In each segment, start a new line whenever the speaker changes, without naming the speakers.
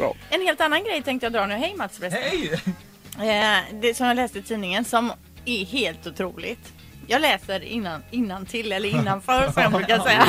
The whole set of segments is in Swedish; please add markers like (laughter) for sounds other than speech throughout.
Bra.
En helt annan grej tänkte jag dra nu. Hej Mats förresten.
Hej!
Eh, det som jag läste i tidningen som är helt otroligt. Jag läser innan, innan till eller (laughs) innanför som jag brukar säga.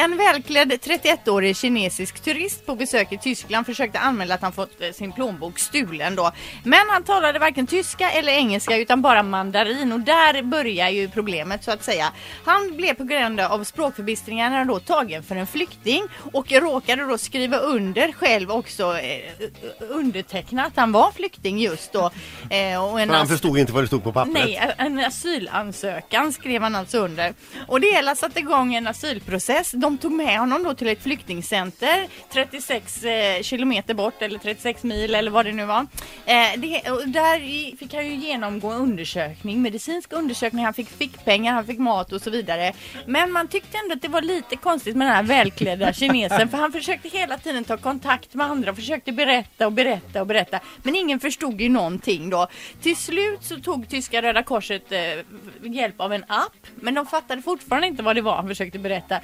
En välklädd 31-årig kinesisk turist på besök i Tyskland försökte anmäla att han fått eh, sin plånbok stulen då. Men han talade varken tyska eller engelska utan bara mandarin och där börjar ju problemet så att säga. Han blev på grund av språkförbistringarna då tagen för en flykting och råkade då skriva under själv också eh, underteckna att han var flykting just då. Eh, och en
han förstod inte vad det stod på pappret.
Nej, en asylansökan skrev han alltså under. Och det hela satte igång en asylprocess. De tog med honom då till ett flyktingcenter 36 eh, kilometer bort eller 36 mil eller vad det nu var. Eh, det, och där fick han ju genomgå en undersökning, medicinsk undersökning, han fick fickpengar, han fick mat och så vidare. Men man tyckte ändå att det var lite konstigt med den här välklädda kinesen för han försökte hela tiden ta kontakt med andra och försökte berätta och berätta och berätta. Men ingen förstod ju någonting då. Till slut så tog tyska Röda Korset eh, hjälp av en app men de fattade fortfarande inte vad det var han försökte berätta.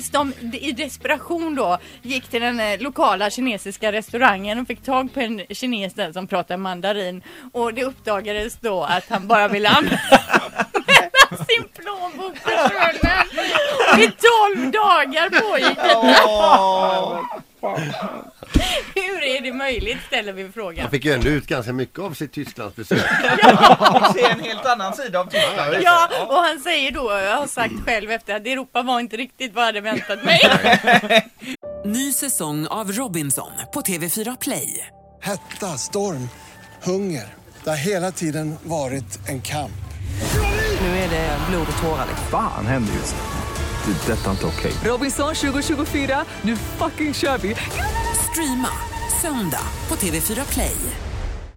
Tills de i desperation då gick till den eh, lokala kinesiska restaurangen och fick tag på en kines där som pratade mandarin och det uppdagades då att han bara ville använda (laughs) sin plånbok försvunnen. I 12 dagar pågick det. Möjligt ställer vi frågan.
Han fick ju ändå ut ganska mycket av sitt Tysklandsbesök. (laughs)
Se en helt annan sida av Tyskland.
Ja, och han säger då, jag har sagt själv efter att Europa var inte riktigt vad jag hade väntat mig. (laughs) (laughs)
Ny säsong av Robinson på TV4 Play.
Hetta, storm, hunger. Det har hela tiden varit en kamp.
Nu är det blod och tårar. liksom.
Fan händer just nu. Det. är Detta är inte okej.
Robinson 2024, nu fucking kör vi! Streama söndag på TV4 Play.